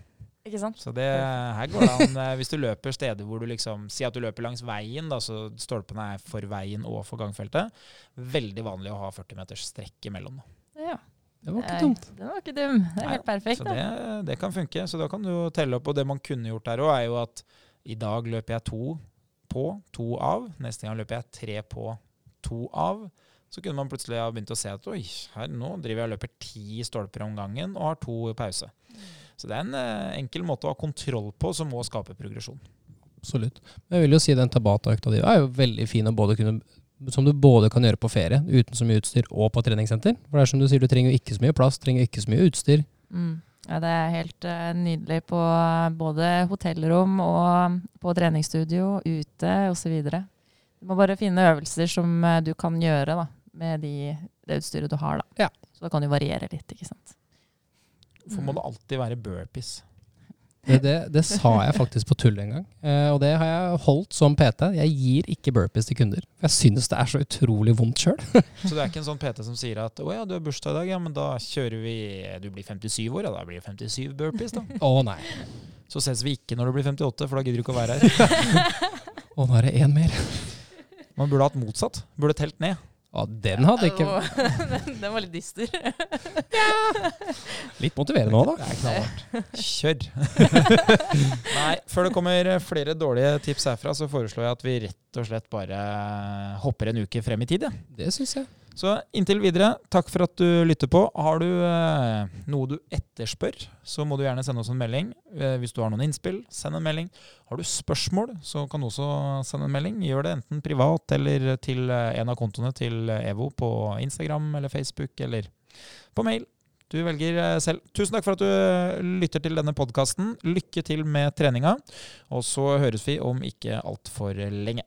ikke sant? Så det, her går det an eh, hvis du løper steder hvor du liksom Si at du løper langs veien, da, så stolpene er for veien og for gangfeltet. Veldig vanlig å ha 40 meters strekk imellom. Da. Ja. Det var ikke Nei, dumt. Det var ikke dum. Det er Nei, helt perfekt. Så da. det, det kan funke. Så da kan du telle opp. Og det man kunne gjort der òg, er jo at i dag løper jeg to på, to av. Neste gang løper jeg tre på, to av. Så kunne man plutselig ha begynt å se at oi, her nå driver jeg og løper ti stolper om gangen og har to i pause. Så det er en eh, enkel måte å ha kontroll på som må skape progresjon. Absolutt. Men jeg vil jo si den Tabata-økta di er jo veldig fin å både kunne som du både kan gjøre på ferie uten så mye utstyr og på treningssenter. For det er som du sier, du trenger jo ikke så mye plass, trenger ikke så mye utstyr. Mm. Ja, det er helt uh, nydelig på både hotellrom og på treningsstudio, ute osv. Du må bare finne øvelser som uh, du kan gjøre da, med de, det utstyret du har. Da. Ja. Så det kan jo variere litt, ikke sant. Hvorfor må det alltid være burpees? Det, det, det sa jeg faktisk på tull en gang, eh, og det har jeg holdt som PT. Jeg gir ikke burpees til kunder. For jeg synes det er så utrolig vondt sjøl. (laughs) Så du er ikke en sånn PT som sier at å ja, du har bursdag i dag, ja, men da kjører vi Du blir 57 år, ja, da blir det 57 burpees, da. Å nei. Så ses vi ikke når du blir 58, for da gidder du ikke å være her. (laughs) Å, nå er det én mer. Man burde hatt motsatt. Burde telt ned. Å, den hadde ikke (laughs) den, den var litt dyster. Litt motiverende òg, da. Det er knallhardt. Kjør! (laughs) Nei, før det kommer flere dårlige tips herfra, så foreslår jeg at vi rett og slett bare hopper en uke frem i tid. Ja. Det syns jeg. Så inntil videre, takk for at du lytter på. Har du eh, noe du etterspør, så må du gjerne sende oss en melding. Eh, hvis du har noen innspill, send en melding. Har du spørsmål, så kan du også sende en melding. Gjør det enten privat eller til eh, en av kontoene til EVO på Instagram eller Facebook eller på mail. Du velger eh, selv. Tusen takk for at du eh, lytter til denne podkasten. Lykke til med treninga, og så høres vi om ikke altfor lenge.